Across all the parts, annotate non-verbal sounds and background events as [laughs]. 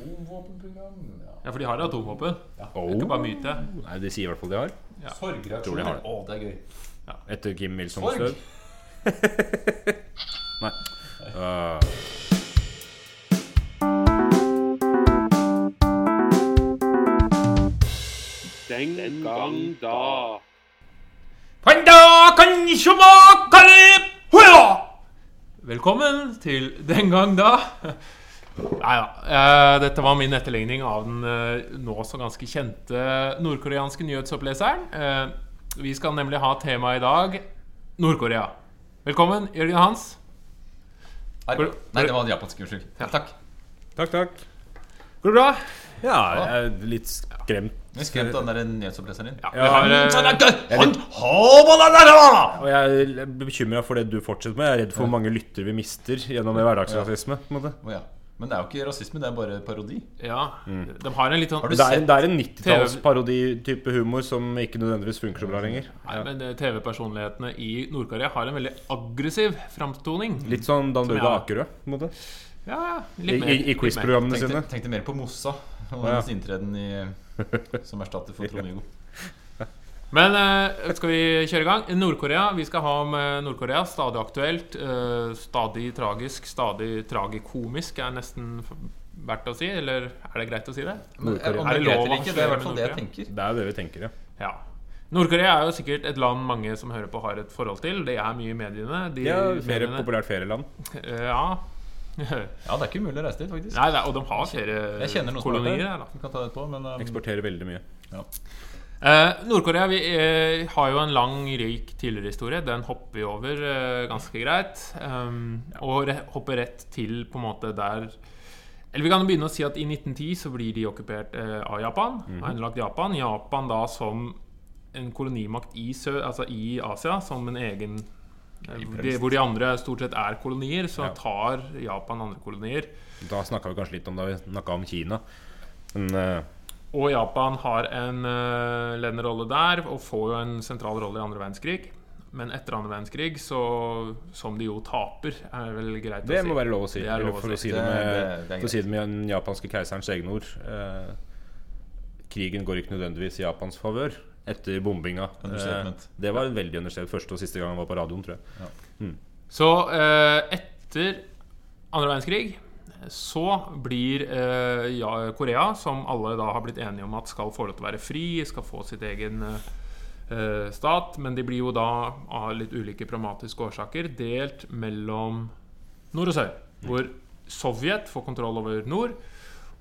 Atomvåpenprogram ja. Ja, for de har atomvåpen. Det er ikke bare myte. Nei, de sier i hvert fall de har. Ja. Sorgreaksjoner. de. Å, det er gøy. Etter Kim Milsons Sorg. død. [laughs] Nei. Uh, Den gang da. Panda kan! Velkommen til Den gang da. Nei da. eh, dette var min etterligning av den eh, nå så ganske kjente nordkoreanske nyhetsoppleseren. Eh, vi skal nemlig ha tema i dag Nord-Korea. Velkommen, Jørgen Hans. Her. Går- Nei, det var den japanske. Unnskyld. Takk. takk, takk. Går det bra? Ja, jeg er litt skremt. Jeg skremt den der nyhetsoppleseren din. Ja, vi har, eh, Og jeg er bekymra for det du fortsetter med. Jeg er redd for hvor mange lyttere vi mister gjennom hverdagsrasisme. på en måte. Ja. Men det er jo ikke rasisme, det er bare parodi. ja, de har en litt sånn Det er, det er en 90-tallsparodi-type humor som ikke nødvendigvis funker så bra lenger. Nei, men eh, TV-personlighetene i Nord-Korea har en veldig aggressiv framtoning. Litt sånn Dan Som Børge Akerø. på en måte Ja, ja, litt mer. i, i quiz-programmene sine. tenkte mer på Mossa og ja. hennes inntreden i, som erstatter for [laughs] Trond-Viggo. Men uh, skal vi kjøre i gang? Nord-Korea. Vi skal ha om eh, Nord-Korea. Stadig aktuelt. Uh, stadig tragisk. Stadig tragikomisk er nesten verdt å si. Eller er det greit å si det? Men. Er det lov å eller ikke, det er i hvert fall det jeg tenker. Det er det vi tenker, ja. Ja. Nord-Korea er jo sikkert et land mange som hører på, har et forhold til. Det er mye i mediene. De, er mer populært ferieland. Eh, ja. [laughs] Ja, det er ikke umulig å reise dit, faktisk. Nei, det er, og de har flere kolonier her. da Vi kan ta det på, men um, Eksporterer veldig mye. Eh, Nord-Korea vi, eh, har jo en lang, rik tidligere historie. Den hopper vi over eh, ganske greit. Um, og re hopper rett til på en måte der Eller vi kan begynne å si at i 1910 så blir de okkupert eh, av Japan. Har innlagt Japan. Japan da som en kolonimakt i, Sø altså i Asia, som en egen de, hvor de andre stort sett er kolonier, så Ja. tar Japan andre kolonier. Da snakka vi kanskje litt om da vi snakka om Kina. Men eh, Og Japan har en uh, ledende rolle der og får jo en sentral rolle i andre verdenskrig. Men etter andre verdenskrig, så, som de jo taper, er vel greit det å si. Det må være lov å si. Det lov å for å si. det med, det- det for å si det med den japanske keiserens egne ord. Eh, krigen går ikke nødvendigvis i Japans favør etter bombinga. Eh, det var veldig understatement. Første og siste gang han var på radioen, tror jeg. Så eh, etter andre verdenskrig så blir eh, ja, Korea, som alle da har blitt enige om at skal få lov til å være fri, skal få sitt egen eh, stat, men de blir jo da av litt ulike pragmatiske årsaker delt mellom nord og sør. Hvor Sovjet får kontroll over nord,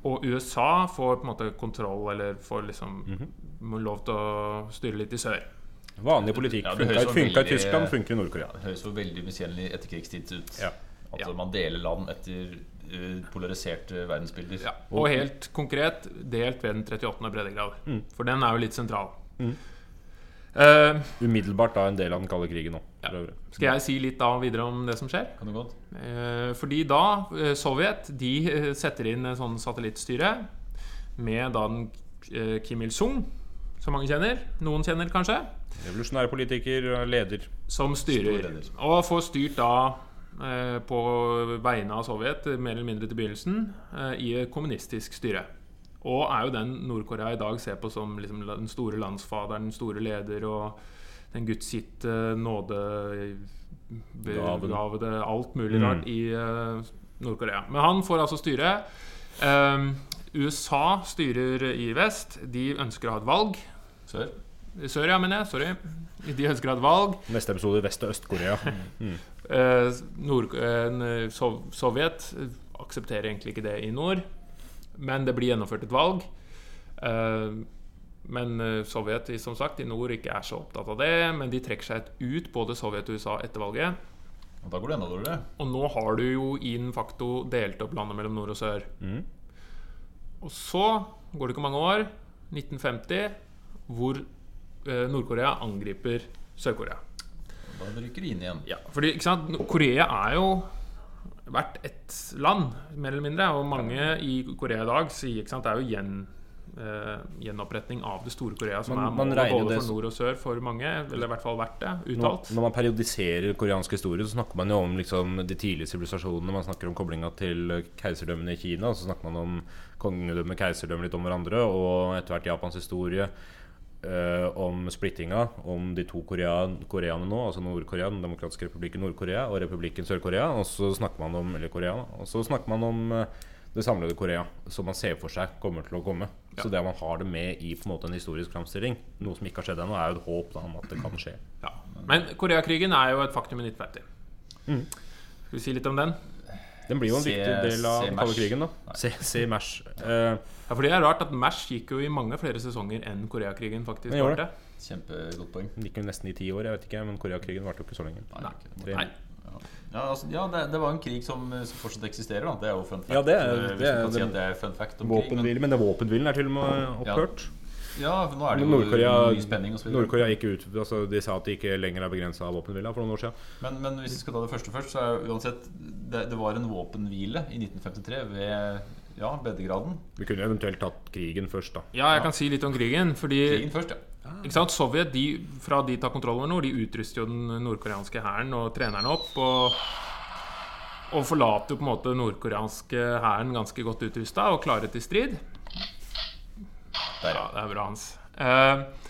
og USA får på en måte kontroll, eller får liksom må lov til å styre litt i sør. Vanlig politikk. Ja, funka, i Tyskland, funker i Nord-Korea. det høres jo veldig miskjennelig etterkrigstid ut. Ja. At Ja. man deler land etter uh, polariserte verdensbilder. Ja, og helt konkret delt ved den 38. breddegrad. For den er jo litt sentral. Eh, Umiddelbart da en del av den kalde krigen nå. Ja. skal jeg si litt da videre om det som skjer? Kan du godt? Uh, fordi da uh, Sovjet de eh, setter inn en sånn satellittstyre med da den eh, Kim Il-sung, som mange kjenner. Noen kjenner kanskje. Revolusjonær politiker, leder. Som styrer. Og får styrt da eh, på vegne av Sovjet, eh, mer eller mindre til begynnelsen, eh, i et kommunistisk styre. Og er jo den Nord-Korea i dag ser på som liksom den store landsfaderen, den store leder og den gudsgitte nåde Gaven. Gavede, alt mulig Mm. rart i eh, Nord-Korea. Men han får altså styre. Eh, USA styrer i vest. De ønsker å ha et valg. Sør? Sør, ja, mener jeg. Sorry. De ønsker å ha et valg. Neste episode Vest- og Øst-Korea. Eh, Nord eh, Sov Sovjet aksepterer egentlig ikke det i nord, men det blir gjennomført et valg. Eh, men eh, Sovjet som sagt, i nord ikke er så opptatt av det, men de trekker seg ut, både Sovjet og USA, etter valget. Og da går det enda dårligere. Og nå har du jo in facto delt opp landet mellom nord og sør. Mm. Og så går det ikke mange år, 1950, hvor eh, Nord-Korea angriper Sør-Korea. Da rykker de inn igjen. Ja, fordi Korea er jo vært ett land, mer eller mindre. Og mange i Korea i dag sier ikke sant, det er jo gjen, eh, gjenoppretning av det store Korea, som Man- er målet både det for nord og sør for mange. Eller i hvert fall vært det, uttalt. når man periodiserer koreansk historie, så snakker man jo om liksom, de tidlige sivilisasjonene. Man snakker om koblinga til eh, keiserdømmene i Kina. Så snakker man om kongedømme, keiserdømme litt om hverandre. Og etter hvert Japans historie. Eh, om splittinga, om de to Korea, koreaene nå, altså Nord-Korea, Den demokratiske republikken Nord-Korea og republikken Sør-Korea. Og så snakker man om eller Korea, og så snakker man om uh, det samlede Korea, som man ser for seg kommer til å komme. Så det at man har det med i på en måte en historisk framstilling, noe som ikke har skjedd ennå, er jo et håp da, om at det kan skje. Ja. Men Koreakrigen er jo et faktum i 1950. Mm. Skal vi si litt om den? Den blir jo en Se- viktig del av den kalde krigen. da Se, se Mash. Eh, Ja, for det er rart at Mash gikk jo i mange flere sesonger enn Koreakrigen faktisk Den det varte. Kjempegodt poeng. den gikk jo nesten i ti år, jeg vet ikke, men Koreakrigen varte jo ikke så lenge. Nei, Tre- Nei. Ja, altså, ja det, det var en krig som, som fortsatt eksisterer. Da. Det er jo fun fact. Ja, det er- Eh, det er kan si det er fun fact om krig. Men, men det våpenhvilen er til og med opphørt. ja, for nå er det jo Nord-Korea mye spenning osv. Nord-Korea gikk ut altså De sa at de ikke lenger er begrensa av våpenhvila for noen år siden. Men, men hvis vi skal ta det første først, så er jo uansett det, det var en våpenhvile i 1953 ved ja, breddegraden. Vi kunne eventuelt tatt krigen først, da. Ja, jeg kan si litt om krigen. Fordi Krigen først, ja. ikke sant, Sovjet, de, fra de tar kontroll over nord, de utruster jo den nordkoreanske hæren og trenerne opp. Og, og forlater jo på en måte den nordkoreanske hæren ganske godt utrusta og klare til strid. Der, Ja, det er bra, Hans. Eh,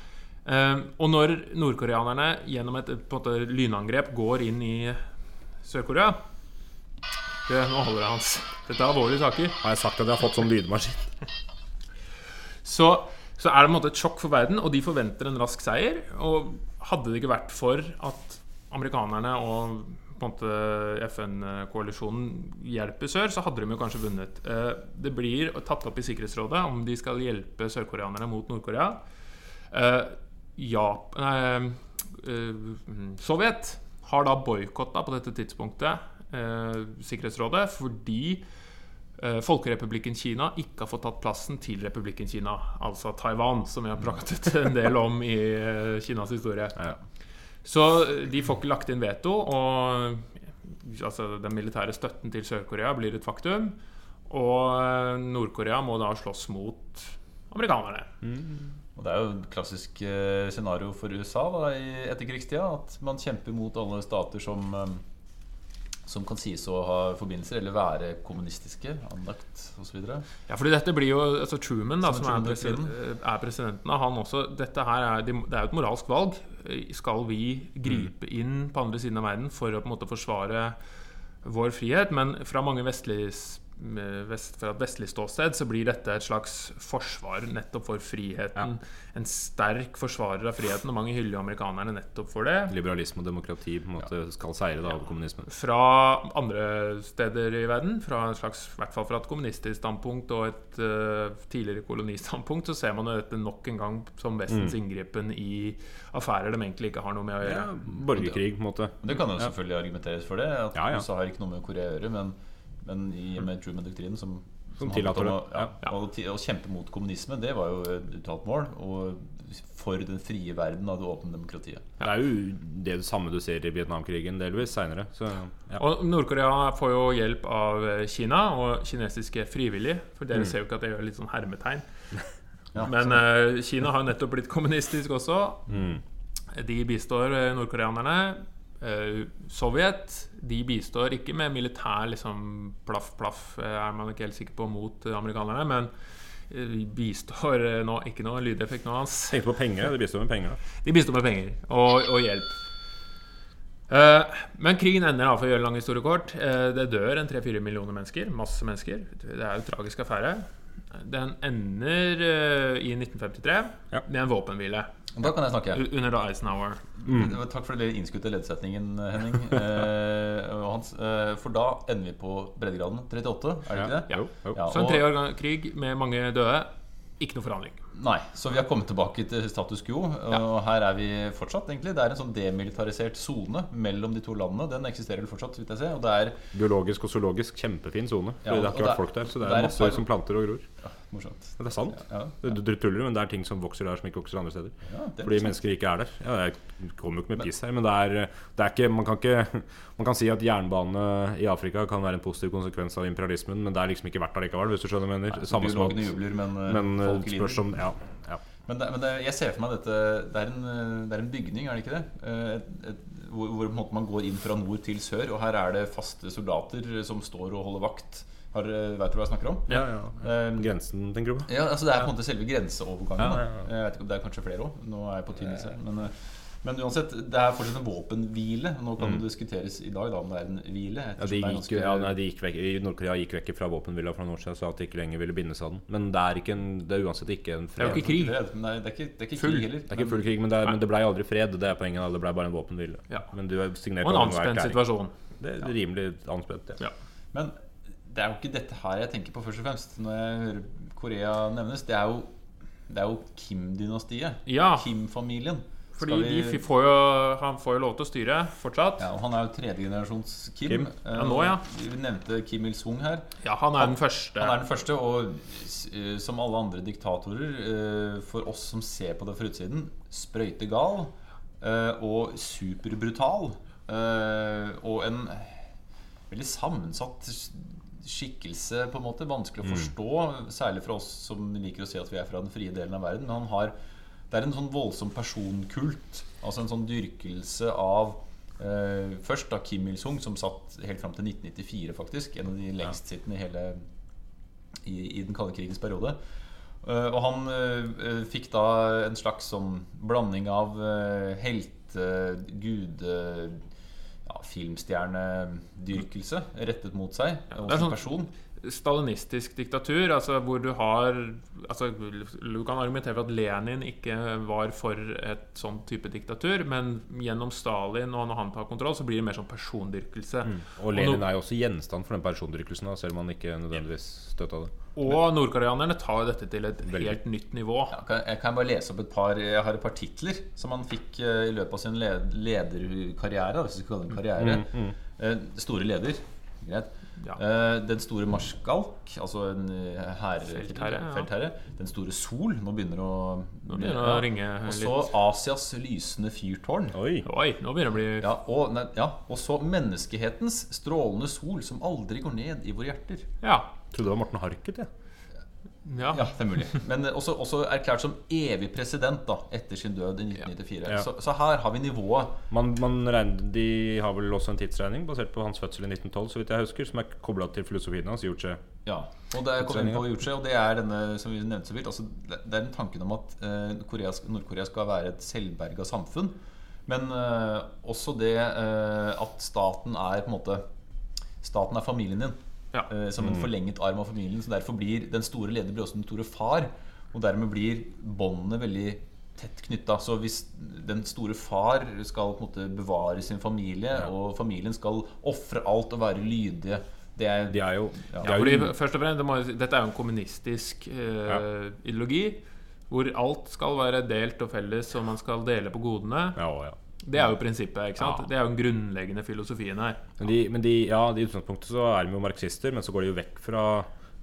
eh, og når nordkoreanerne gjennom et på en måte, lynangrep går inn i Sør-Korea Du, Nå holder det, Hans. Dette er alvorlige saker. Har jeg sagt at jeg har fått sånn lydmaskin? Så, så er det på en måte et sjokk for verden, og de forventer en rask seier. Og hadde det ikke vært for at amerikanerne og FN-koalisjonen hjelper sør, så hadde de jo kanskje vunnet. Eh, Det blir tatt opp i Sikkerhetsrådet om de skal hjelpe sørkoreanerne mot Nord-Korea. Eh, nei, eh, Sovjet har da boikotta på dette tidspunktet Sikkerhetsrådet fordi eh, Folkerepublikken Kina ikke har fått tatt plassen til republikken Kina, altså Taiwan, som vi har pratet [laughs] en del om i eh, Kinas historie. Så eh, de får ikke lagt inn veto, og altså, den militære støtten til Sør-Korea blir et faktum. Og eh, Nord-Korea må da slåss mot amerikanerne. Og det er jo et klassisk eh, scenario for USA da, i etterkrigstida. At man kjemper mot alle stater som, eh, som kan sies å ha forbindelser, eller være kommunistiske, anlagt osv. Ja, fordi dette blir jo altså Truman, da, Som som er, doktrinen. er presidenten, han også Dette her er, det er jo et moralsk valg. Skal vi gripe inn på andre siden av verden for å på en måte forsvare vår frihet? Men fra mange vestlige vest, fra et vestlig ståsted så blir dette et slags forsvar nettopp for friheten. En sterk forsvarer av friheten, og mange hyller jo amerikanerne nettopp for det. Liberalisme og demokrati på en måte skal seire da over kommunismen. Fra andre steder i verden, fra en slags, i hvert fall fra et kommunistisk standpunkt og et uh, tidligere kolonistandpunkt, så ser man jo dette nok en gang som Vestens inngripen i affærer de egentlig ikke har noe med å gjøre. Ja, borgerkrig, på en måte. Det kan jo selvfølgelig argumenteres for det. At Ja, ja. USA har ikke noe med Korea å gjøre. Men, men i og med Truman-doktrinen, som, Som som tillater om det. Å, ja, Ja. Å, å kjempe mot kommunisme, det var jo et uttalt mål. Og for den frie verden av det åpne demokratiet. Det er jo det samme du ser i Vietnamkrigen delvis seinere. Så ja. Og Nord-Korea får jo hjelp av eh, Kina og kinesiske frivillige. For dere ser jo ikke at jeg gjør litt sånn hermetegn. [laughs] Ja, Men eh, Kina har jo nettopp blitt kommunistisk også. Mm. De bistår eh, nordkoreanerne. Eh, Sovjet de bistår ikke med militær liksom plaff-plaff, eh, er man ikke helt sikker på, mot eh, amerikanerne. Men de bistår nå Ikke noe lydeffekt nå, Hans. Tenkte på penger. De bistår med penger. De bistår med penger og, og hjelp. Eh, men krigen ender, da, for å gjøre lang historie kort. Eh, det dør en 3-4 millioner mennesker. Masse mennesker. Det er jo en tragisk affære. Den ender eh, i 1953 Ja. med en våpenhvile Da kan jeg snakke. under da Eisenhower. Mm. Takk for den innskutte leddsetningen, Henning. [laughs] Eh, Hans. Eh, for da ender vi på breddegraden 38, er det ikke det? Jo, jo. Ja, Så en tre år gang krig med mange døde. Ikke noe forandring. Nei, så vi har kommet tilbake til status quo. Og her er vi fortsatt, egentlig. Det er en sånn demilitarisert sone mellom de to landene. Den eksisterer vel fortsatt, vidt jeg ser. Og det er Biologisk og zoologisk kjempefin sone. Ja, det har ikke vært det- folk der. Så det det er er masse par- som planter og gror. ja, morsomt. Det er sant. Ja, Du, du tuller, men det er ting som vokser der som ikke vokser andre steder. ja, er Fordi sant. mennesker ikke er der. Ja, jeg kommer jo ikke med piss her, men det er, det er ikke, man, kan ikke man kan si at jernbane i Afrika kan være en positiv konsekvens av imperialismen, men det er liksom ikke verdt det likevel, hvis du skjønner hva jeg mener. Biologene jubler, men, eh, men eh, folk lider. Ja. ja. Men, det, men det, jeg ser for meg dette Det er en, eh, det er en bygning, er det ikke det? Eh, Et, et, hvor hvor man går inn fra nord til sør, og her er det faste soldater som står og holder vakt. Har, vet du hva jeg snakker om? Ja, ja. Eh, Grensen, tenker du på? Ja, altså Det er på en måte selve grenseovergangen. Ja, ja, ja. Jeg vet ikke om Det er kanskje flere òg. Nå er jeg på tynn. Men, eh, men uansett, det er fortsatt en våpenhvile. Nå kan det diskuteres i dag da om det er en hvile. Mm. Ja, de det er gikk, ganske- ja, nei, de gikk vekk, i Nord-Korea gikk vekk fra våpenhvila for noen år siden og sa at de ikke lenger ville bindes av den. Men det er, ikke en, det er uansett ikke en Det er fred. jo ikke krig. Fred. Nei, det er ikke, det er ikke Full. krig heller. Det er ikke full krig, men det, er, men det ble aldri fred. Det er poenget. Det ble bare en våpenhvile. Ja. Men du har signert Og en anspent situasjon. Det er rimelig anspent. Ja. Ja. Men det er jo ikke dette her jeg tenker på først og fremst når jeg hører Korea nevnes. Det er jo, det er jo Kim-dynastiet. Ja. Kim-familien. Fordi vi- de får jo, han får jo lov til å styre fortsatt. ja, og Han er jo tredjegenerasjons Kim. Kim. Eh, Ja, nå, ja. Vi nevnte Kim Il-sung her. Ja, han er den første. Han er den første, og eh, som alle andre diktatorer, eh, for oss som ser på det fra utsiden, sprøytegal eh, og superbrutal. eh, Og en veldig sammensatt skikkelse, på en måte. Vanskelig å forstå, særlig for oss som liker å si at vi er fra den frie delen av verden. Men han har Det er en sånn voldsom personkult. Altså en sånn dyrkelse av eh, Først da Kim Il-sung, som satt helt fram til 1994, faktisk. En av de lengstsittende i hele i, i den kalde krigens periode. Uh, og han uh, fikk da en slags sånn blanding av uh, helte, gude ja, filmstjernedyrkelse rettet mot seg. Ja, og som sånn- person. Stalinistisk diktatur, altså hvor du har altså, Du kan argumentere for at Lenin ikke var for et sånn type diktatur, men gjennom Stalin og når han tar kontroll, så blir det mer sånn persondyrkelse. Og Lenin nå- er jo også gjenstand for den persondyrkelsen, da, selv om han ikke nødvendigvis støtta det. Og nordkoreanerne tar dette til et Veldig. helt nytt nivå. Ja, kan, jeg kan bare lese opp et par Jeg har et par titler som han fikk uh, i løpet av sin led, lederkarriere. Hvis vi skal kalle det en karriere. Eh, store leder. Greit. Ja. Eh, den store marskalk, altså en eh, herre, Feltherre, ja. Den store sol. Nå begynner det å Nå begynner det å ringe Og så. Asias lysende fyrtårn. Oi! Oi, nå begynner det å bli Ja, og, nei, ja, og så menneskehetens strålende sol som aldri går ned i våre hjerter. Ja. Trodde det var Morten Harket, jeg. ja. Ja, det er mulig. Men eh, også, også erklært som evig president da etter sin død i 1994. Ja. Så, så her har vi nivået. Man, man regner, de har vel også en tidsregning basert på hans fødsel i 1912, så vidt jeg husker, som er kobla til filosofien hans. Gjort Ja, og det er kommet inn på Juche, og det er denne som vi nevnte så vidt. Altså, det er den tanken om at eh, Nord-Korea skal være et selvberga samfunn. Men eh, også det eh, at staten er på en måte Staten er familien din. Ja. uh, som en forlenget arm av familien. Så derfor blir den store leder blir også den store far. Og dermed blir båndene veldig tett knytta. Så hvis den store far skal på en måte bevare sin familie, og familien skal ofre alt og være lydige det er, De er jo, Ja, de er jo først og fremst, det må, Dette er jo en kommunistisk eh, Ja. ideologi. Hvor alt skal være delt og felles, og man skal dele på godene. ja, ja. Det er jo prinsippet. ikke sant? Ja. Det er jo den grunnleggende filosofien her. Men, de, men de, ja, i utgangspunktet så er de jo marxister, men så går de jo vekk fra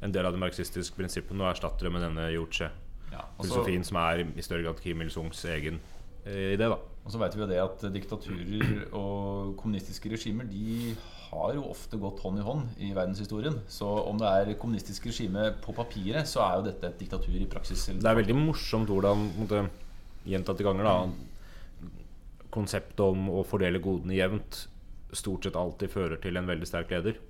en del av de marxistiske prinsippene og erstatter det med denne Yoche-filosofien, Juche-filosofien, som er i større grad Kim Il-sungs egen eh, idé. da Og så vet vi jo det at diktaturer og kommunistiske regimer De har jo ofte gått hånd i hånd i verdenshistorien. Så om det er kommunistisk regime på papiret, så er jo dette et diktatur i praksis. Det er veldig morsomt hvordan gjentatte ganger da konseptet om å fordele godene jevnt stort sett alltid fører til en veldig sterk leder.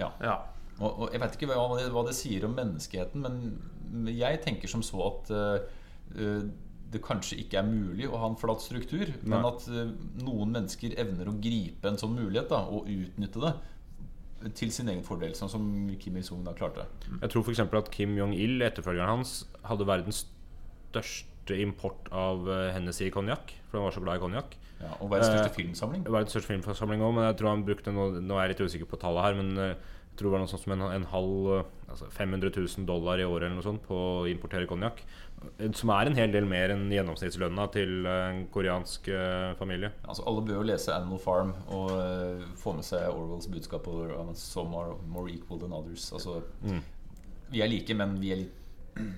Ja. Ja. Og, og jeg vet ikke hva det, hva det sier om menneskeheten, men jeg tenker som så at eh, det kanskje ikke er mulig å ha en flat struktur, men at eh, noen mennesker evner å gripe en sånn mulighet da, og utnytte det til sin egen fordel, sånn som Kim Il-sung da klarte. Jeg tror f.eks. at Kim Jong-il, etterfølgeren hans, hadde verdens største import av uh, Hennessy konjakk. For han var så glad i konjakk. Ja, og verdens største Eh, filmsamling. Verdens største filmsamling òg, men jeg tror han brukte noe, Nå er jeg litt usikker på tallet her, men eh, jeg tror det var noe sånt som en, en halv, eh, altså 500 000 dollar i året eller noe sånt på å importere konjakk. Eh, Som er en hel del mer enn gjennomsnittslønna til eh, en koreansk eh, familie. Altså, alle bør jo lese Animal Farm og eh, få med seg Orwells budskap over um, Some are more equal than others. Altså, Vi er like, men vi er litt,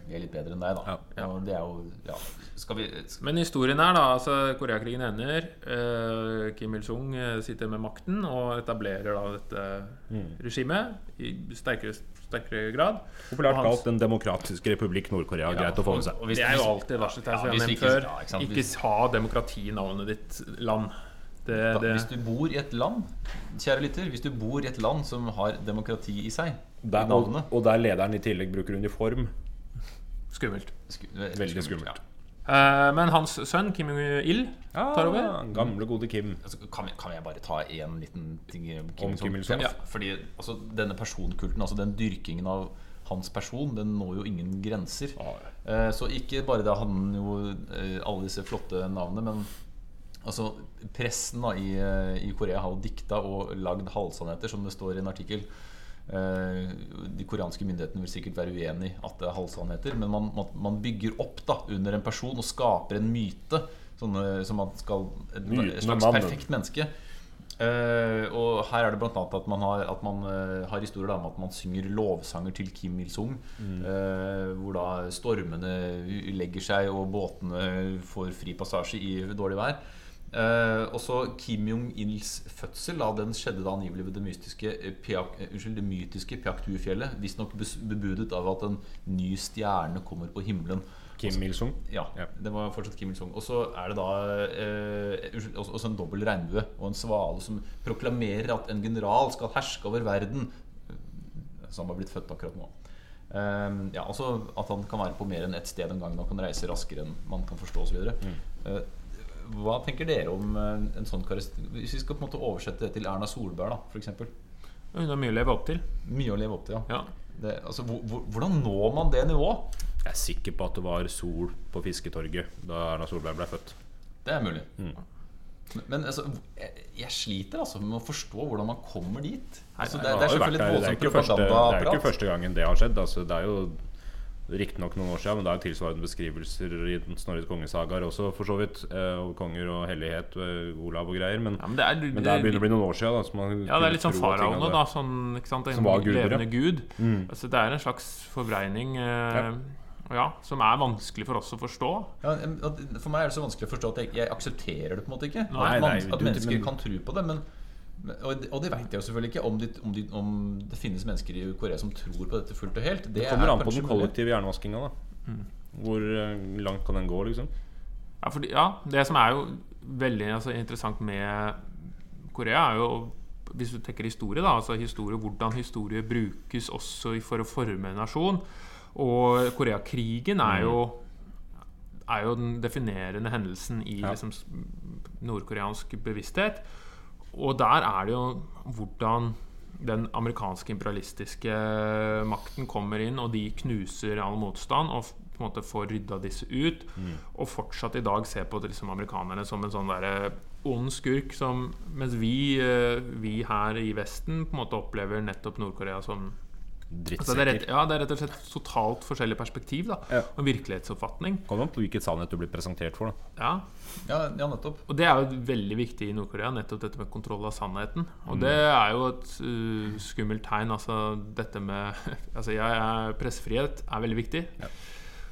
vi er litt bedre enn deg, da. Ja. Og det er jo Ja, skal vi skal, Men historien er da altså Koreakrigen ender. eh, Kim Il-sung eh, sitter med makten og etablerer da dette regimet i sterkere, sterkere grad. Populært hans- kalt Den demokratiske republikk Nord-Korea. Ja, Greit å få med seg. og hvis- Det er jo alltid alltid varseltegn, Ja, som jeg har nevnt ikke- før. ja, ikke Ikke hvis- ha demokrati i navnet ditt land. Det, Da, det, hvis du bor i et land Kjære lytter, hvis du bor i et land som har demokrati i seg Der, i og, og der lederen i tillegg bruker uniform. Skummelt. sku- Veldig skummelt. Eh, men hans sønn Kim Jong-il tar over. gamle, gode Kim. Altså, kan, vi, kan jeg bare ta én liten ting om Om Kim Il-sung? Ja, fordi altså, denne personkulten, altså den dyrkingen av hans person, den når jo ingen grenser. Eh, så ikke bare da han jo eh, alle disse flotte navnene, men altså pressen da i, eh, i Korea har jo dikta og lagd halvsannheter, som det står i en artikkel. Eh, de koreanske myndighetene vil sikkert være uenig i at det er halvsannheter, men man, man, bygger opp da under en person og skaper en myte. Sånne, som man skal Et, et slags perfekt menneske. Uh, og her er det annet at man har, at man, uh, har historier om at man synger lovsanger til Kim Il-sung. eh, hvor da stormene legger seg, og båtene får fri passasje i dårlig vær. Eh, også Kim Jong-ils fødsel da, den skjedde da angivelig ved det mystiske piak, eh, Unnskyld, det mytiske Piaktu-fjellet. Visstnok bebudet av at en ny stjerne kommer på himmelen. Kim Il-sung. Ja, Ja. det var fortsatt Kim Il-sung. Og så er det da eh, unnskyld, også, også en dobbel regnbue og en svale som proklamerer at en general skal herske over verden. Som har blitt født akkurat nå. Eh, ja, altså At han kan være på mer enn ett sted en gang. Han kan reise raskere enn man kan forstå osv. Uh, hva tenker dere om eh, en sånn karakter... Hvis vi skal på en måte oversette det til Erna Solberg, da, f.eks. Hun har mye å leve opp til. Mye å leve opp til, ja. Ja. Det, altså, hvor, hvor, hvordan når man det nivået? Jeg er sikker på at det var sol på Fisketorget da Erna Solberg ble født. Det er mulig. Men, men altså, jeg, jeg sliter altså med å forstå hvordan man kommer dit. Altså, det, det er selvfølgelig et det voldsomt propagandaapparat. Det er jo ikke første gangen det har skjedd. Altså, det er jo riktignok noen år siden, men det er tilsvarende beskrivelser i den Snorres kongesagaer også, for så vidt. Eh, og konger og hellighet, eh, Olav og greier. Men, Ja, men det er, men det begynner å bli noen år siden. Da, så man Ja, det er litt sånn faraoene, da. Sånn, ikke sant? En Som var guder, ja. levende gud. Altså, det er en slags forvreining eh, ja. som er vanskelig for oss å forstå. Ja, for meg er det så vanskelig å forstå at jeg, jeg aksepterer det på en måte ikke. Nei, at, man, nei, at du- mennesker men- kan tro på det. Men- og, det- og det vet jeg jo selvfølgelig ikke. Om, de, om, de, om det finnes mennesker i Korea som tror på dette fullt og helt. Det, Det kommer er an på den kollektive hjernevaskinga. da Hvor eh, langt kan den gå, liksom? Ja, for, ja, det som er jo veldig altså, interessant med Korea, er jo hvis du tenker historie, da, altså historie, hvordan historie brukes også for å forme en nasjon. Og Koreakrigen er jo er jo den definerende hendelsen i Ja. liksom, nordkoreansk bevissthet. Og der er det jo hvordan den amerikanske imperialistiske makten kommer inn, og de knuser all motstand og på en måte får rydda disse ut. Og fortsatt i dag ser på liksom, amerikanerne som en sånn derre ond skurk, som, mens vi, eh, vi her i Vesten på en måte opplever nettopp Nord-Korea som altså, det, er rett, ja, det er rett og slett totalt forskjellig perspektiv. da Ja. Og virkelighetsoppfatning. Kommer an på hvilket sannhet du blir presentert for. da Ja, Ja, ja, nettopp. Og det er jo veldig viktig i Nord-Korea, nettopp dette med kontroll av sannheten. Mm. Og det er jo et uh, skummelt tegn. Altså dette med [laughs] Altså jeg er Pressefrihet er veldig viktig.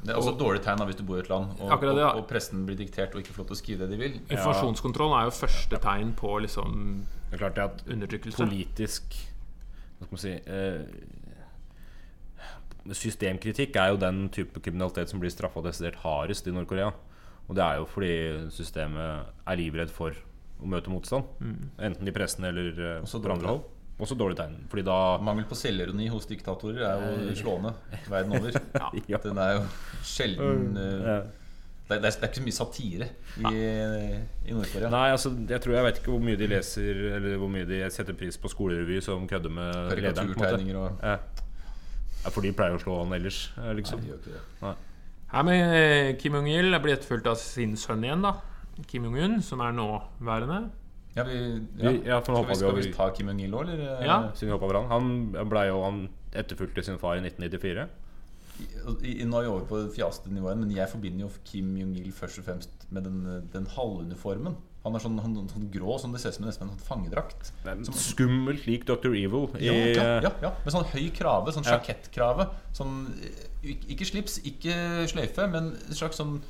Det er også et dårlig tegn da, hvis du bor i et land og, det, ja. og, og pressen blir diktert og ikke får lov til å skrive det de vil. Informasjonskontroll er jo første tegn på liksom Det er klart det at undertrykkelse. politisk Hva skal man si eh, Systemkritikk er jo den type kriminalitet som blir straffa desidert hardest i Nord-Korea. Og det er jo fordi systemet er livredd for å møte motstand. Enten i pressen eller eh, Også på andre hold. Også dårlig tegn. Fordi da Mangel på selvironi hos diktatorer er jo slående verden over. [laughs] Ja. Den er jo sjelden eh, eh, det, er, det er ikke så mye satire i, i Nord-Korea. Nei, altså jeg tror jeg vet ikke hvor mye de leser Eller hvor mye de setter pris på skolerevy som kødder med lederen. på en måte. Og Ja. Ja, for de pleier å slå han ellers, liksom. Nei, de gjør ikke det. Her med eh, Kim Jong-il blir etterfulgt av sin sønn igjen, da. Kim Jong-un, som er nåværende. Ja, vi, Vi- ja, skal, vi, skal vi ta Kim Jong-il òg, eller? Ja. Siden vi hoppa over han Han blei jo Han etterfulgte sin far i 1994. I, i, nå er vi over på det fjaste nivået, men jeg forbinder jo Kim Jong-il først og fremst med den, den halvuniformen. Han er sånn, han, sånn grå, sånn det ser ut som nesten en sånn fangedrakt. Som- Skummelt lik Dr. Evil. I, Ja, ja, ja, ja, med sånn høy krave, sånn sjakettkrave. Sånn, eh, ikke slips, ikke sløyfe, men en slags sånn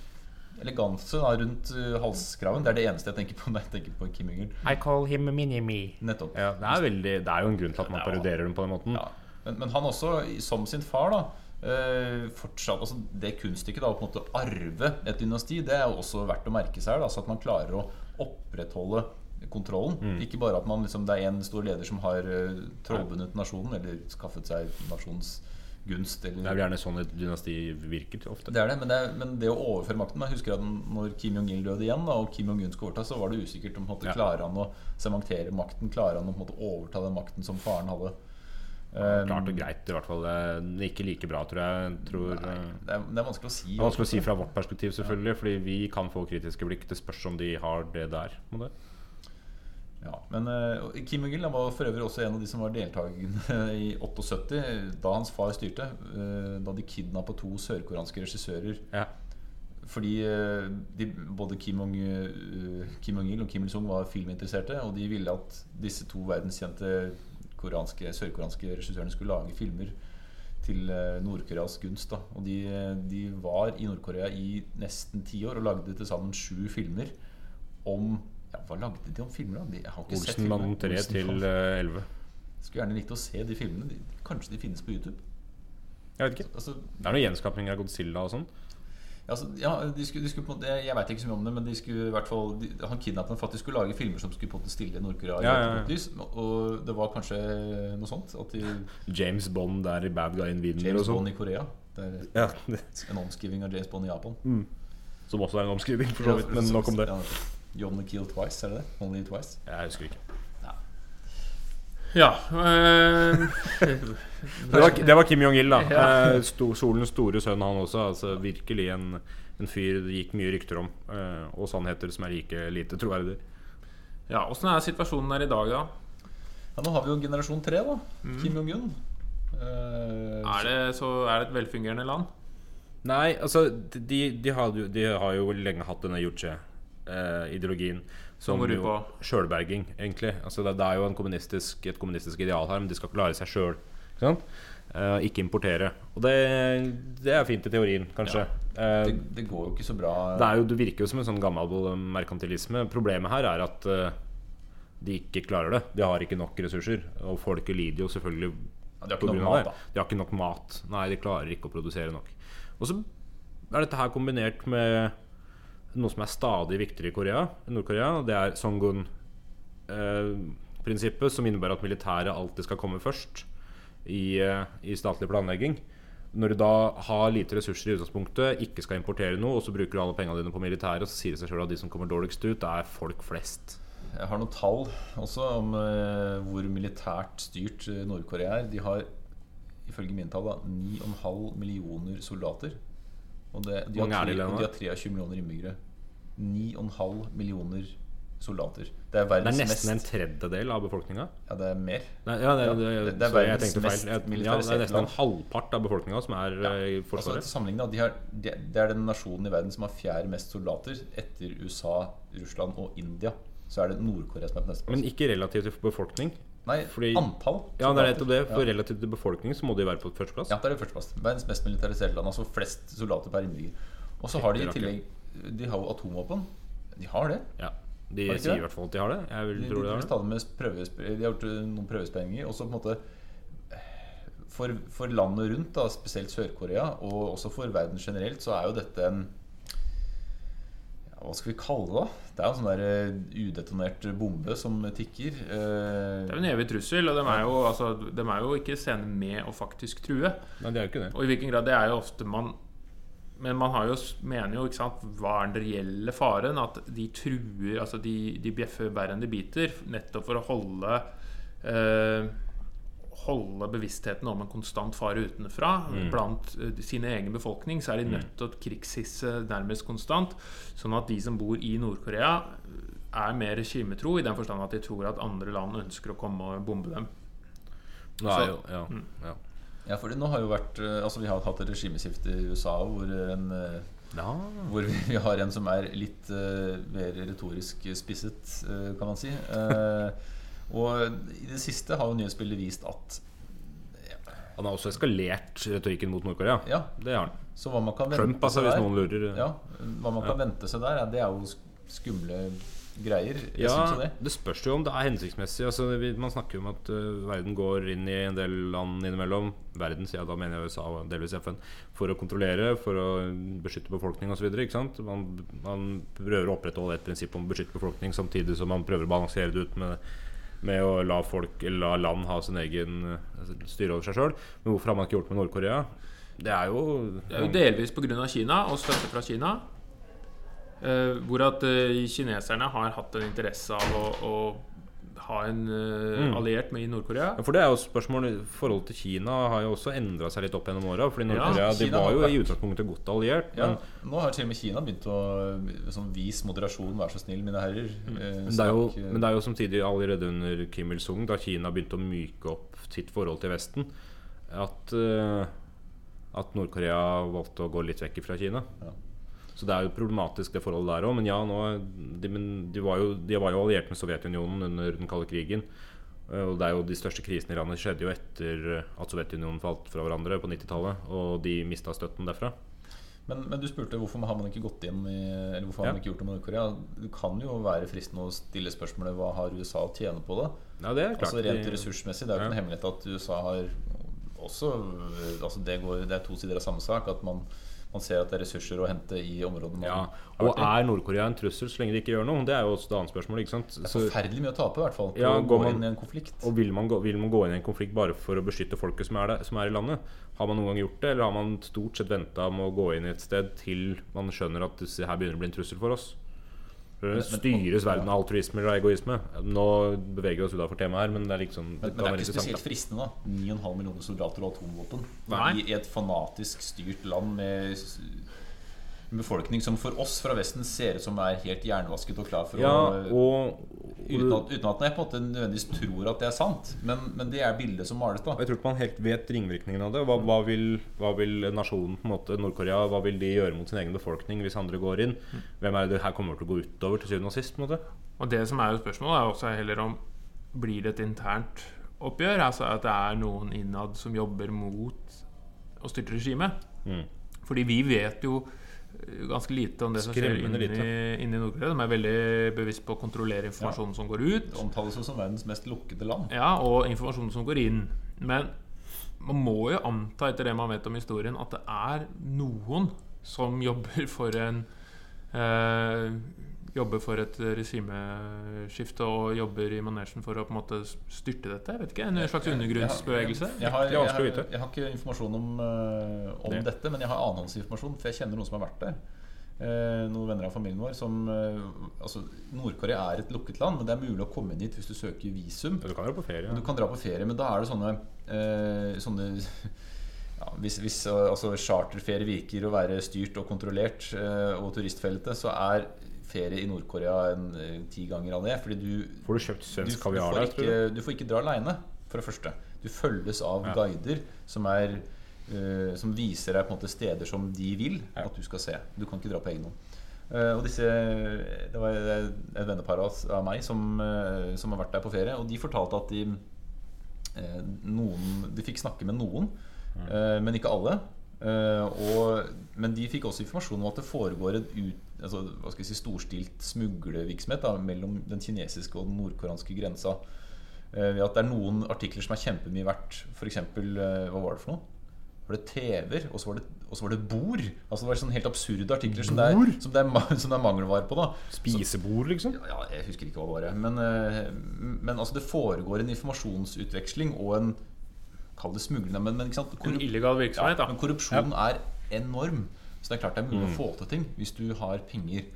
eleganse da, rundt eh, halskraven. Det er det eneste jeg tenker på når jeg tenker på Kim Jong-il. I call him Mini-Me. Nettopp. ja, det, er veldig, det er jo en grunn til at man er parodierer dem på den måten. Ja. Men, men han også, som sin far, da eh, fortsatt, altså Det kunststykket da, å på en måte arve et dynasti, det er jo også verdt å merke seg. Da, så at man klarer å opprettholde kontrollen. Mm. Ikke bare at man liksom, det er en stor leder som har uh, trollbundet nasjonen, eller skaffet seg nasjonsgunst. Eller, Det er vel gjerne sånn et dynasti virker ofte. det er det, men det, er, men det å overføre makten Jeg husker at når Kim Jong-il døde igjen, da, og Kim Jong-un skulle overta, så var det usikkert om måte, Ja. klarer han å sementere makten. Klarer han å måte, overta den makten som faren hadde. Klart og greit, i hvert fall. Ikke like bra, tror jeg. Tror, Nei, eh, det, er, det er vanskelig å si. det er vanskelig å si fra vårt perspektiv, selvfølgelig. Fordi vi kan få kritiske blikk. Det spørs om de har det der. Må det? Ja, men uh, Kim Jong-il var for øvrig også en av de som var deltakende i 78, da hans far styrte. Uh, da de kidnappa to sørkoreanske regissører. Ja. Fordi de, både Kim eh, Kim Jong-il og Kim Il-sung var filminteresserte, og de ville at disse to verdenskjente koreanske, sørkoreanske regissørene skulle lage filmer til eh, Nord-Koreas gunst. Da. Og de, de var i Nord-Korea i nesten ti år og lagde til sammen sju filmer om ja, Hva lagde de om filmer, da? De, jeg har ikke sett Olsenmannen filmene. 3 til eh, 11. Skulle gjerne likt å se de filmene. De, kanskje de finnes på YouTube? Jeg vet ikke. Altså, Det er noen gjenskapninger av Godzilla og sånn. Altså, ja, de skulle, de skulle på jeg, vet ikke så mye om det, men de skulle i hvert fall de, han kidnappet dem for at de skulle lage filmer som skulle på en måte stille Nord-Korea Ja, ja, ja. lys. Og det var kanskje noe sånt. At de, James Bond der i Bad Guy in Wiener James sånn. Bond i Korea. Det er Ja, en omskriving av James Bond i Japan. som også er en omskriving, for så vidt. Men nok om det. Only kill twice, er det det? Only twice? Jeg husker ikke. Ja. eh, [laughs] Det var, det var Kim Jong-il, da. [laughs] Ja. Eh, sto, solens store sønn, han også. Altså, virkelig en, en fyr det gikk mye rykter om. eh, og sannheter som er like lite troverdige. ja, Åssen er situasjonen her i dag, da? Ja, nå har vi jo generasjon tre, da. Mm. Kim Jong-un. Uh, Er det, så er det et velfungerende land? Nei, altså De, de, har, de har jo lenge hatt denne Juche-ideologien. Som går ut på? Sjølberging, egentlig. Altså det, det er jo en kommunistisk, et kommunistisk ideal her, men de skal klare seg sjøl. Ikke? Eh, ikke importere. Og det, det er fint i teorien, kanskje. Eh, det, det går jo ikke så bra. det, er jo, virker jo som en sånn gammel merkantilisme. Problemet her er at uh, de ikke klarer det. De har ikke nok ressurser. Og folket lider jo selvfølgelig Ja, de har ikke nok mat. De har ikke nok mat. Nei, de klarer ikke å produsere nok. Og så er dette her kombinert med noe som er stadig viktigere i Korea, Nord-Korea. Det er Songun-prinsippet, som innebærer at militæret alltid skal komme først i, eh, i statlig planlegging. Når du da har lite ressurser i utgangspunktet, ikke skal importere noe, og så bruker du alle pengene dine på militæret, så sier det seg sjøl at de som kommer dårligst ut, er folk flest. Jeg har noen tall også om eh, hvor militært styrt eh, Nord-Korea er. De har ifølge mine tall 9,5 millioner soldater. Og, det, de, har mange er tre, det i landet? og de har 23 millioner innbyggere. 9,5 millioner soldater. Det er Det er nesten en tredjedel av befolkninga. Ja, det er mer. Nei, ja, det, det, det- det er verdens mest Jeg, ja, det er nesten en halvpart av befolkninga som er ja. i Altså, til de har, de, Det er den nasjonen i verden som har fjerde mest soldater etter USA, Russland og India. Så er det Nord-Korea som er på neste plass. Men ikke relativt til befolkning. Nei, fordi- antall Ja, det er nettopp det. For Ja. relativt til befolkningen så må de være på førsteplass. Ja, det er det førsteplass. Verdens mest militariserte land. Altså flest soldater per innbygger. Og så har de i tillegg De har jo atomvåpen. De har det. Ja. De de sier i hvert fall at de har det. Jeg vil De, tro de, de har det. med de har gjort eh, noen prøvesprengninger. Og så på en måte for, for landet rundt, da, spesielt Sør-Korea, og også for verden generelt, så er jo dette en Hva skal vi kalle det, da? Det er jo en sånn der eh, udetonert bombe som tikker. eh, Det er jo en evig trussel, og de er jo, altså, de er jo ikke sene med å faktisk true. Nei, det er jo ikke det. Og i hvilken grad det er jo ofte man Men man har jo, mener jo ikke sant, hva er den reelle faren? At de truer Altså de, de bjeffer verre enn de biter, nettopp for å holde eh, Holde bevisstheten om en konstant fare utenfra blant uh, sin egen befolkning. Så er de nødt til å krigshisse nærmest konstant. Sånn at de som bor i Nord-Korea, er mer regimetro i den forstand at de tror at andre land ønsker å komme og bombe dem. Nå er Så- jo, ja, Mm. ja. Ja, fordi nå har jo vært eh, Altså Vi har hatt et regimeskifte i USA hvor, en, eh, Ja. hvor vi har en som er litt uh, mer retorisk spisset, uh, kan man si. Eh, og i det siste har jo nyhetsbildet vist at Han har også eskalert retorikken mot Nord-Korea. Ja, Det har han. så hva man kan vente Trump, altså, hvis noen lurer. Ja, Hva man kan vente seg der, ja, det er jo skumle greier. Jeg Ja, det. det spørs jo om det er hensiktsmessig. Altså, man snakker jo om at uh, verden går inn i en del land innimellom. Verden, sier jeg da mener jeg USA og delvis FN. For å kontrollere, for å beskytte befolkning osv. Man, man prøver å opprettholde et prinsipp om å beskytte befolkning samtidig som man prøver å balansere det ut med, med å la folk la land ha sin egen øh, styre over seg sjøl. Men hvorfor har man ikke gjort det med Nord-Korea? Det er jo Det er jo delvis pga. Kina og støtte fra Kina. Eh, hvor at eh, kineserne har hatt en interesse av å, å ha en eh, Mm. alliert med i Nord-Korea. Ja, for det er jo spørsmålet Forholdet til Kina har jo også endra seg litt opp gjennom åra. Fordi Nord-Korea de var jo vært- i utgangspunktet godt alliert. Ja, Men nå har til og med Kina begynt å sånn, Vis moderasjon, vær så snill, mine herrer. Eh, Mm. Men det, er jo, eh, men det er jo samtidig allerede under Kim Il-sung, da Kina begynte å myke opp sitt forhold til Vesten, at, uh, at Nord-Korea valgte å gå litt vekk fra Kina. Ja. Så det er jo problematisk det forholdet der òg. Men ja, nå, de, men de, var jo, de var jo alliert med Sovjetunionen under den kalde krigen. Eh, Og det er jo De største krisene i landet skjedde jo etter eh, at Sovjetunionen falt fra hverandre på 90-tallet. Og de mista støtten derfra. Men, men du spurte hvorfor har man ikke gått inn i Eller hvorfor har man ikke gjort det med Nord-Korea. Det kan jo være fristende å stille spørsmålet hva har USA å tjene på det? Ja, det er klart. Altså Rent ressursmessig. Det er jo ikke Ja. noe hemmelighet at USA har også altså det, går, det er to sider av samme sak. At man, man ser at det er ressurser å hente i områdene Ja, Og er Nord-Korea en trussel så lenge de ikke gjør noe? Det er jo også et annet spørsmål. ikke sant? Det er forferdelig mye å tape, i hvert fall. På Ja, å gå man- inn i en konflikt. og vil man, gå, vil man gå inn i en konflikt bare for å beskytte folket som er, der, som er i landet? Har man noen gang gjort det, eller har man stort sett venta med å gå inn i et sted til man skjønner at disse her begynner å bli en trussel for oss? Styres verden av altruisme eller egoisme? Nå beveger vi oss utenfor temaet her, men det er liksom Men, men det er ikke spesielt fristende, da. 9,5 millioner soldater og atomvåpen Nei. i et fanatisk styrt land med en befolkning som for oss fra Vesten ser ut som er helt jernvasket og klar for. Ja, å og, uten at, uten at jeg på en måte nødvendigvis tror at det er sant. Men, men det er bildet som males, da. Jeg tror ikke man helt vet ringvirkningen av det. Hva, hva, vil, hva vil nasjonen, på en måte, Nord-Korea, hva vil de gjøre mot sin egen befolkning hvis andre går inn? Hvem er det det her kommer til å gå utover til syvende og sist? på en måte? Og det som er jo spørsmålet, er også heller om blir det et internt oppgjør? Altså at det er noen innad som jobber mot å styrte regimet. Mm. Fordi vi vet jo ganske lite om det som skjer inni, inni Nord-Korea. De er veldig bevisst på å kontrollere informasjonen som går ut. Det omtales som verdens mest lukkede land. Ja, og informasjonen som går inn. Men man må jo anta, etter det man vet om historien, at det er noen som jobber for en eh, Jobber for et regimeskifte og jobber i manesjen for å på en måte styrte dette. Jeg vet ikke, En slags undergrunnsbevegelse? Jeg har, jeg, er jeg, har, jeg har ikke informasjon om, eh, om Det. dette, men jeg har annenhåndsinformasjon, for jeg kjenner noen som har vært der. Eh, noen venner av familien vår som eh, Altså, Nord-Korea er et lukket land, men det er mulig å komme inn dit hvis du søker visum. Ja, Du kan dra på ferie. Du kan dra på ferie, men da er det sånne, eh, sånne ja, Hvis, hvis eh, altså, charterferie virker å være styrt og kontrollert, eh, og turistfeltet, så er ferie i Nord-Korea eh, ti ganger av det. Fordi du Får du kjøpt svensk kaviar der, tror du? du får ikke dra aleine, for det første. Du følges av Ja. guider som, er, uh, som viser deg på en måte steder som de vil Ja. at du skal se. Du kan ikke dra på egen hånd. Uh, og disse, Det var et vennepar av meg som, uh, som har vært der på ferie, og de fortalte at de noen, De fikk snakke med noen, men ikke alle. Eh, og, men de fikk også informasjon om at det foregår en ut, altså, si, storstilt smuglervirksomhet mellom den kinesiske og den nordkoreanske grensa. Eh, ved at det er noen artikler som er kjempemye verdt. F.eks. Eh, hva var det for noe? Var det TV-er, og så var det, og så var det bord. Altså Det var sånne helt absurde artikler som det, er, som, det er, [laughs] som det er mangelvare på. da Spisebord, liksom? ja, jeg husker ikke hva det var. Men, men altså det foregår en informasjonsutveksling og en Kall det smuglende, men, men ikke sant? Korrup- illegal virksomhet, ja, da. men korrupsjon er enorm. Så det er klart det er mulig Mm. å få til ting hvis du har penger.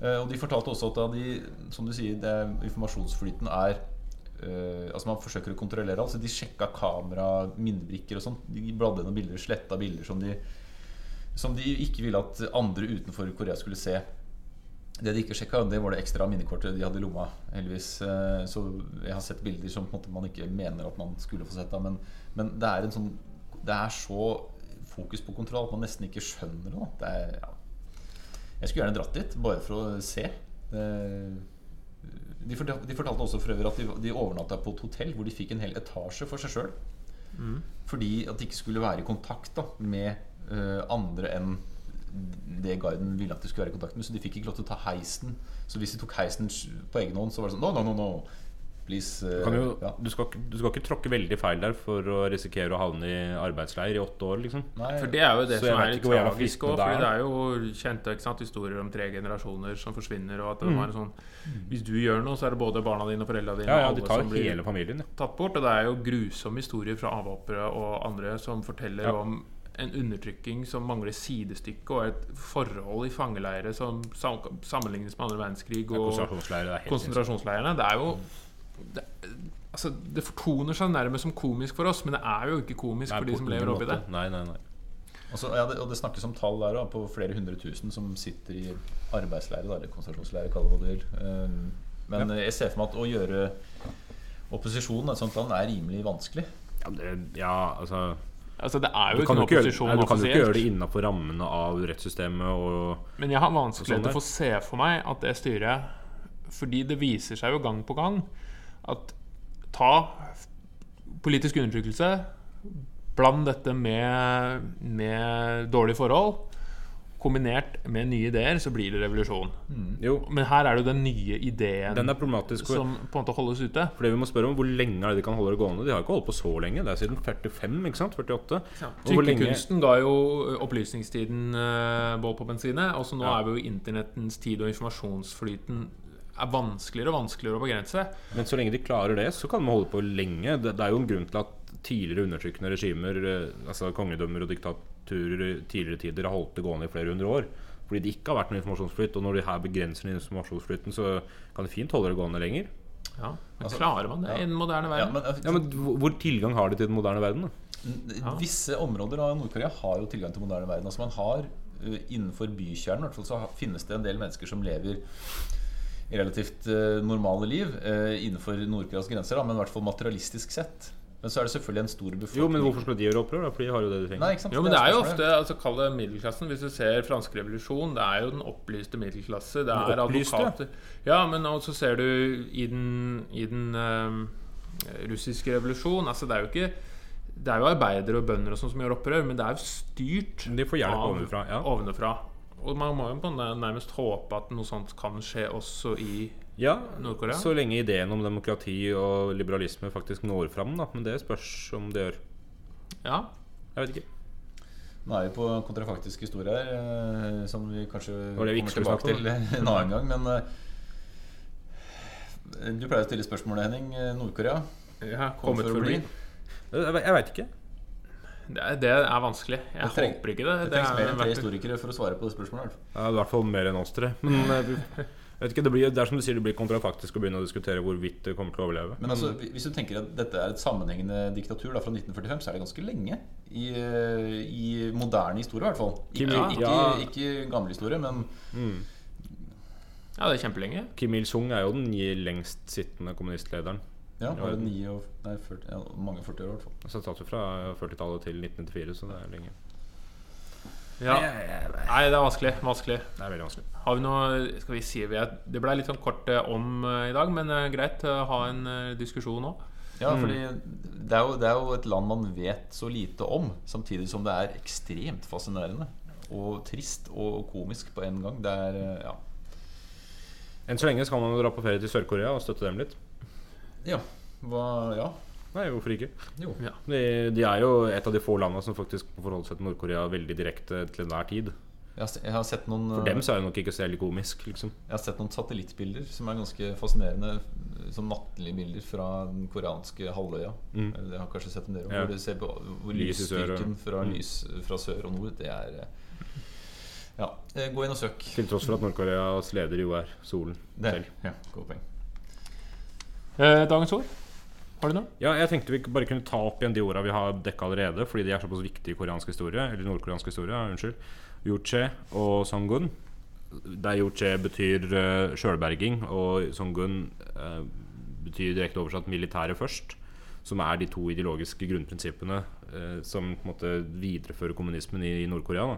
Uh, og de fortalte også at da de, som du sier, det, informasjonsflyten er uh, Altså Man forsøker å kontrollere alt. Så de sjekka kamera, minnebrikker og sånn. De bladde gjennom bilder, sletta bilder som de, som de ikke ville at andre utenfor Korea skulle se. Det de ikke sjekka, det var det ekstra minnekortet de hadde i lomma. heldigvis Eh, Så jeg har sett bilder som man ikke mener at man skulle få sett. Men, men det er en sånn det er så fokus på kontroll at man nesten ikke skjønner noe. Det er, ja. Jeg skulle gjerne dratt dit, bare for å se. Eh, De fortalte, de fortalte også for øvrig at de, de overnatta på et hotell hvor de fikk en hel etasje for seg sjøl. Fordi at de ikke skulle være i kontakt da, med eh, andre enn det guiden ville at de skulle være i kontakt med. Så de fikk ikke lov til å ta heisen. Så hvis de tok heisen på egen hånd, så var det sånn No, no, no, no. Please. Du, Kan jo, ja. du, skal, du skal ikke tråkke veldig feil der for å risikere å havne i arbeidsleir i åtte år, liksom. Nei, For det er jo det som er litt tragisk òg. det er. jo kjente ikke sant, historier om tre generasjoner som forsvinner. Og at det Mm. var en sånn Hvis du gjør noe, så er det både barna dine og foreldrene dine Ja, ja, de tar som jo blir hele familien, ja. tatt bort. Og det er jo grusomme historier fra avhoppere og andre som forteller Ja. om en undertrykking som mangler sidestykke, og et forhold i fangeleire som sammenlignes med andre verdenskrig og konsentrasjonsleirene. det er konsentrasjonsleirene. Det er jo det, altså, det fortoner seg nærmest som komisk for oss, men det er jo ikke komisk Nei, for de som lever oppi det. Nei, nei, nei. Og, så, ja, det, og det snakkes om tall der da, på flere hundre tusen som sitter i arbeidsleire, eller konsentrasjonsleire, kall det hva du vil. Um, men ja. jeg ser for meg at å gjøre opposisjonen et sånt land er rimelig vanskelig. Ja, det, ja, altså Altså, det er jo ikke gjøre, opposisjon offisielt. du kan jo ikke gjøre det innafor rammene av rettssystemet og Men jeg har vanskeligheter Sånn for å se for meg at det styret Fordi det viser seg jo gang på gang at ta politisk undertrykkelse, bland dette med, med dårlige forhold, kombinert med nye ideer, så blir det revolusjon. Jo, Men her er det jo den nye ideen den er som på en måte holdes ute. for det vi må spørre om Hvor lenge er det de kan holde det gående? De har ikke holdt på så lenge. Det er siden 45, ikke sant? 48. Ja. Trykkekunsten ga jo opplysningstiden uh, bål på bensinet. Og så nå Ja. er vi jo internettens tid, og informasjonsflyten er vanskeligere og vanskeligere å begrense. Men så lenge de klarer det, så kan de holde på lenge. Det, det er jo en grunn til at tidligere undertrykkende regimer, eh, altså kongedømmer og diktaturer tidligere tider, har holdt det gående i flere hundre år. Fordi det ikke har vært noen informasjonsflyt. Og når de her begrenser den informasjonsflyten, så kan de fint holde det gående lenger. Ja, men Altså, Klarer man det ja. i den moderne Ja, verden? men, eh, Ja, men hvor tilgang har de til den moderne verden? da? Ja. Visse områder av Nord-Korea har jo tilgang til moderne verden. Altså man har eh, Innenfor bykjernen hvert fall, så finnes det en del mennesker som lever i relativt eh, normale liv eh, innenfor Nord-Koreas grenser, da, men i hvert fall materialistisk sett. Men så er det selvfølgelig en stor befolkning Jo, men hvorfor skal de gjøre opprør? da? For de har jo det de trenger. Nei, ikke sant? Jo, men det er jo ofte altså, Kall det middelklassen. Hvis du ser fransk revolusjon, det er jo den opplyste middelklasse. Det er opplyste, ja. advokater. Ja, men også ser du i den, i den ehm, russiske revolusjon Altså, det er jo ikke Det er jo arbeidere og bønder og sånt som gjør opprør, men det er jo styrt de får hjelp av- ovenfra, ja. ovenfra. Og man må jo på nærmest håpe at noe sånt kan skje også i Ja, så lenge ideen om demokrati og liberalisme faktisk når fram, da. Men det spørs om det gjør. Ja. Jeg vet ikke. Nå er vi på kontrafaktisk historie her, eh, som vi kanskje vi kommer tilbake til [laughs] en annen gang. Men eh, du pleier å stille spørsmålet, Henning. Eh, Nord-Korea ja kom for å bli. Jeg, veit ikke. Det er, det er vanskelig. Jeg treng- håper ikke det. Det trengs er mer enn tre historikere for å svare på det spørsmålet. Ja, I hvert fall mer enn oss tre. Men [laughs] ikke, det, blir, det er som du sier, det blir kontrafaktisk å begynne å diskutere hvorvidt det kommer til å overleve. Men altså, hvis du tenker at dette er et sammenhengende diktatur da, fra 1945, så er det ganske lenge. I, i moderne historie, i hvert fall. Ikke, Ja. ikke, ikke gammel historie, men Mm. Ja, det er kjempelenge. Kim Il-sung er jo den lengst sittende kommunistlederen. ja, bare 9 og, nei, 40, ja, mange 40 år, i hvert fall. Så satt jo fra 40-tallet til 1994, så det er lenge. Ja. Nei, det er vanskelig. vanskelig Det er veldig vanskelig. Har vi noe Skal vi si vi er, Det ble litt sånn kort eh, om eh, i dag, men eh, greit å ha en diskusjon nå. Ja, fordi det er, jo, det er jo et land man vet så lite om, samtidig som det er ekstremt fascinerende. Og trist og komisk på en gang. Det er ja. Enn så lenge skal man dra på ferie til Sør-Korea og støtte dem litt. Ja. Hva, ja. Nei, hvorfor ikke? Jo. Ja. De, de er jo et av de få landene som faktisk forholder forholde seg til Nord-Korea veldig direkte til enhver tid. Jeg har, jeg har sett noen For dem så er det nok ikke så veldig komisk, liksom. Jeg har sett noen satellittbilder som er ganske fascinerende. Som nattlige bilder fra den koreanske halvøya. Mm. Jeg har kanskje sett en der Ja. Hvor du ser på hvor Lys lysstyrken fra, Mm. lys, fra sør og nord. Det er eh, Ja, eh, gå inn og søk. Til tross for at Nord-Koreas leder jo er solen Det, selv. ja, godt poeng. Eh, dagens ord? Har du noe? Ja, jeg tenkte vi bare kunne ta opp igjen de orda vi har dekka allerede, fordi de er såpass viktige i koreansk historie. Eller nordkoreansk historie, unnskyld. Yuche og Songun. Der Yuche betyr uh, sjølberging, og Songun uh, betyr direkte oversatt militæret først. Som er de to ideologiske grunnprinsippene uh, som på en måte viderefører kommunismen i, i Nord-Korea.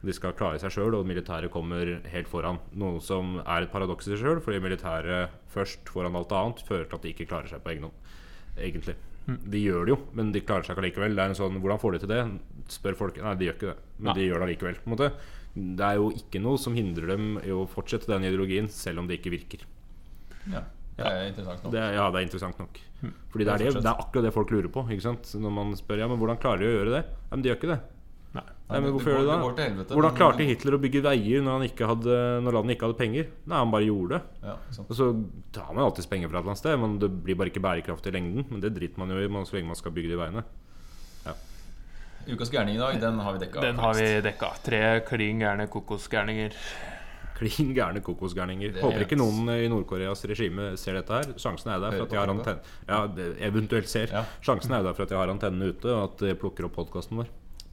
De skal klare seg sjøl, og militæret kommer helt foran. Noe som er et paradoks i seg sjøl, fordi militæret først foran alt annet fører til at de ikke klarer seg på egen hånd. Egentlig. De gjør det jo, men de klarer seg ikke likevel. Det er en sånn, Hvordan får de til det? Spør folk. Nei, de gjør ikke det. Men Nei. de gjør det likevel. på en måte. Det er jo ikke noe som hindrer dem i å fortsette den ideologien, selv om det ikke virker. Ja, det er interessant nok. Det, er- ja, det er interessant nok. Hm. Fordi det er, det, det er akkurat det folk lurer på. Ikke sant? Når man spør ja, men hvordan klarer de å gjøre det. Ja, men de gjør ikke det. Nei. Men hvorfor gjør du det det? går helvete, Hvordan klarte Hitler å bygge veier når, han ikke hadde, når landet ikke hadde penger? Nei, han bare gjorde det. Ja. Og så tar man alltids penger fra et eller annet sted, men det blir bare ikke bærekraftig i lengden. Men det driter man jo i så lenge man skal bygge de veiene. Ukas gærning i dag, den har vi dekka. Den har vi dekka. Tre klin gærne kokosgærninger. Klin gærne kokosgærninger. Er Håper ikke noen i Nord-Koreas regime ser dette her. Sjansen er der for at jeg har antenne Ja, eventuelt ser. Ja. Sjansen er der for at jeg har antennene ute, og at de plukker opp podkasten vår.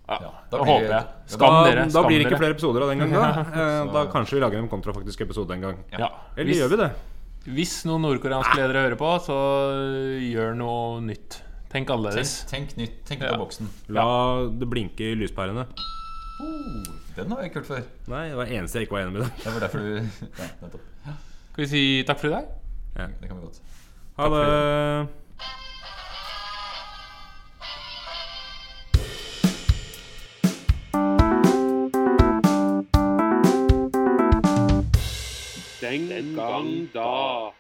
Ja, Ja, da blir håper det- jeg. da- Skam da, dere. da blir det ikke flere episoder av den gang. Da, [laughs] Eh, da kanskje vi lager en kontrafaktisk episode en gang. Ja. Eller Hvis, gjør vi det? hvis noen nordkoreanske ledere hører på, så gjør noe nytt. Tenk Tenk, annerledes. tenk nytt. Tenk Ja. på boksen. La det blinke i lyspærene. Oh, den har jeg ikke hørt før. Nei, det var det eneste jeg ikke var enig med dem. Det var derfor du [laughs] Ja. Skal vi si takk for i dag? Ja. Det kan vi godt. Ha det. Den gang da.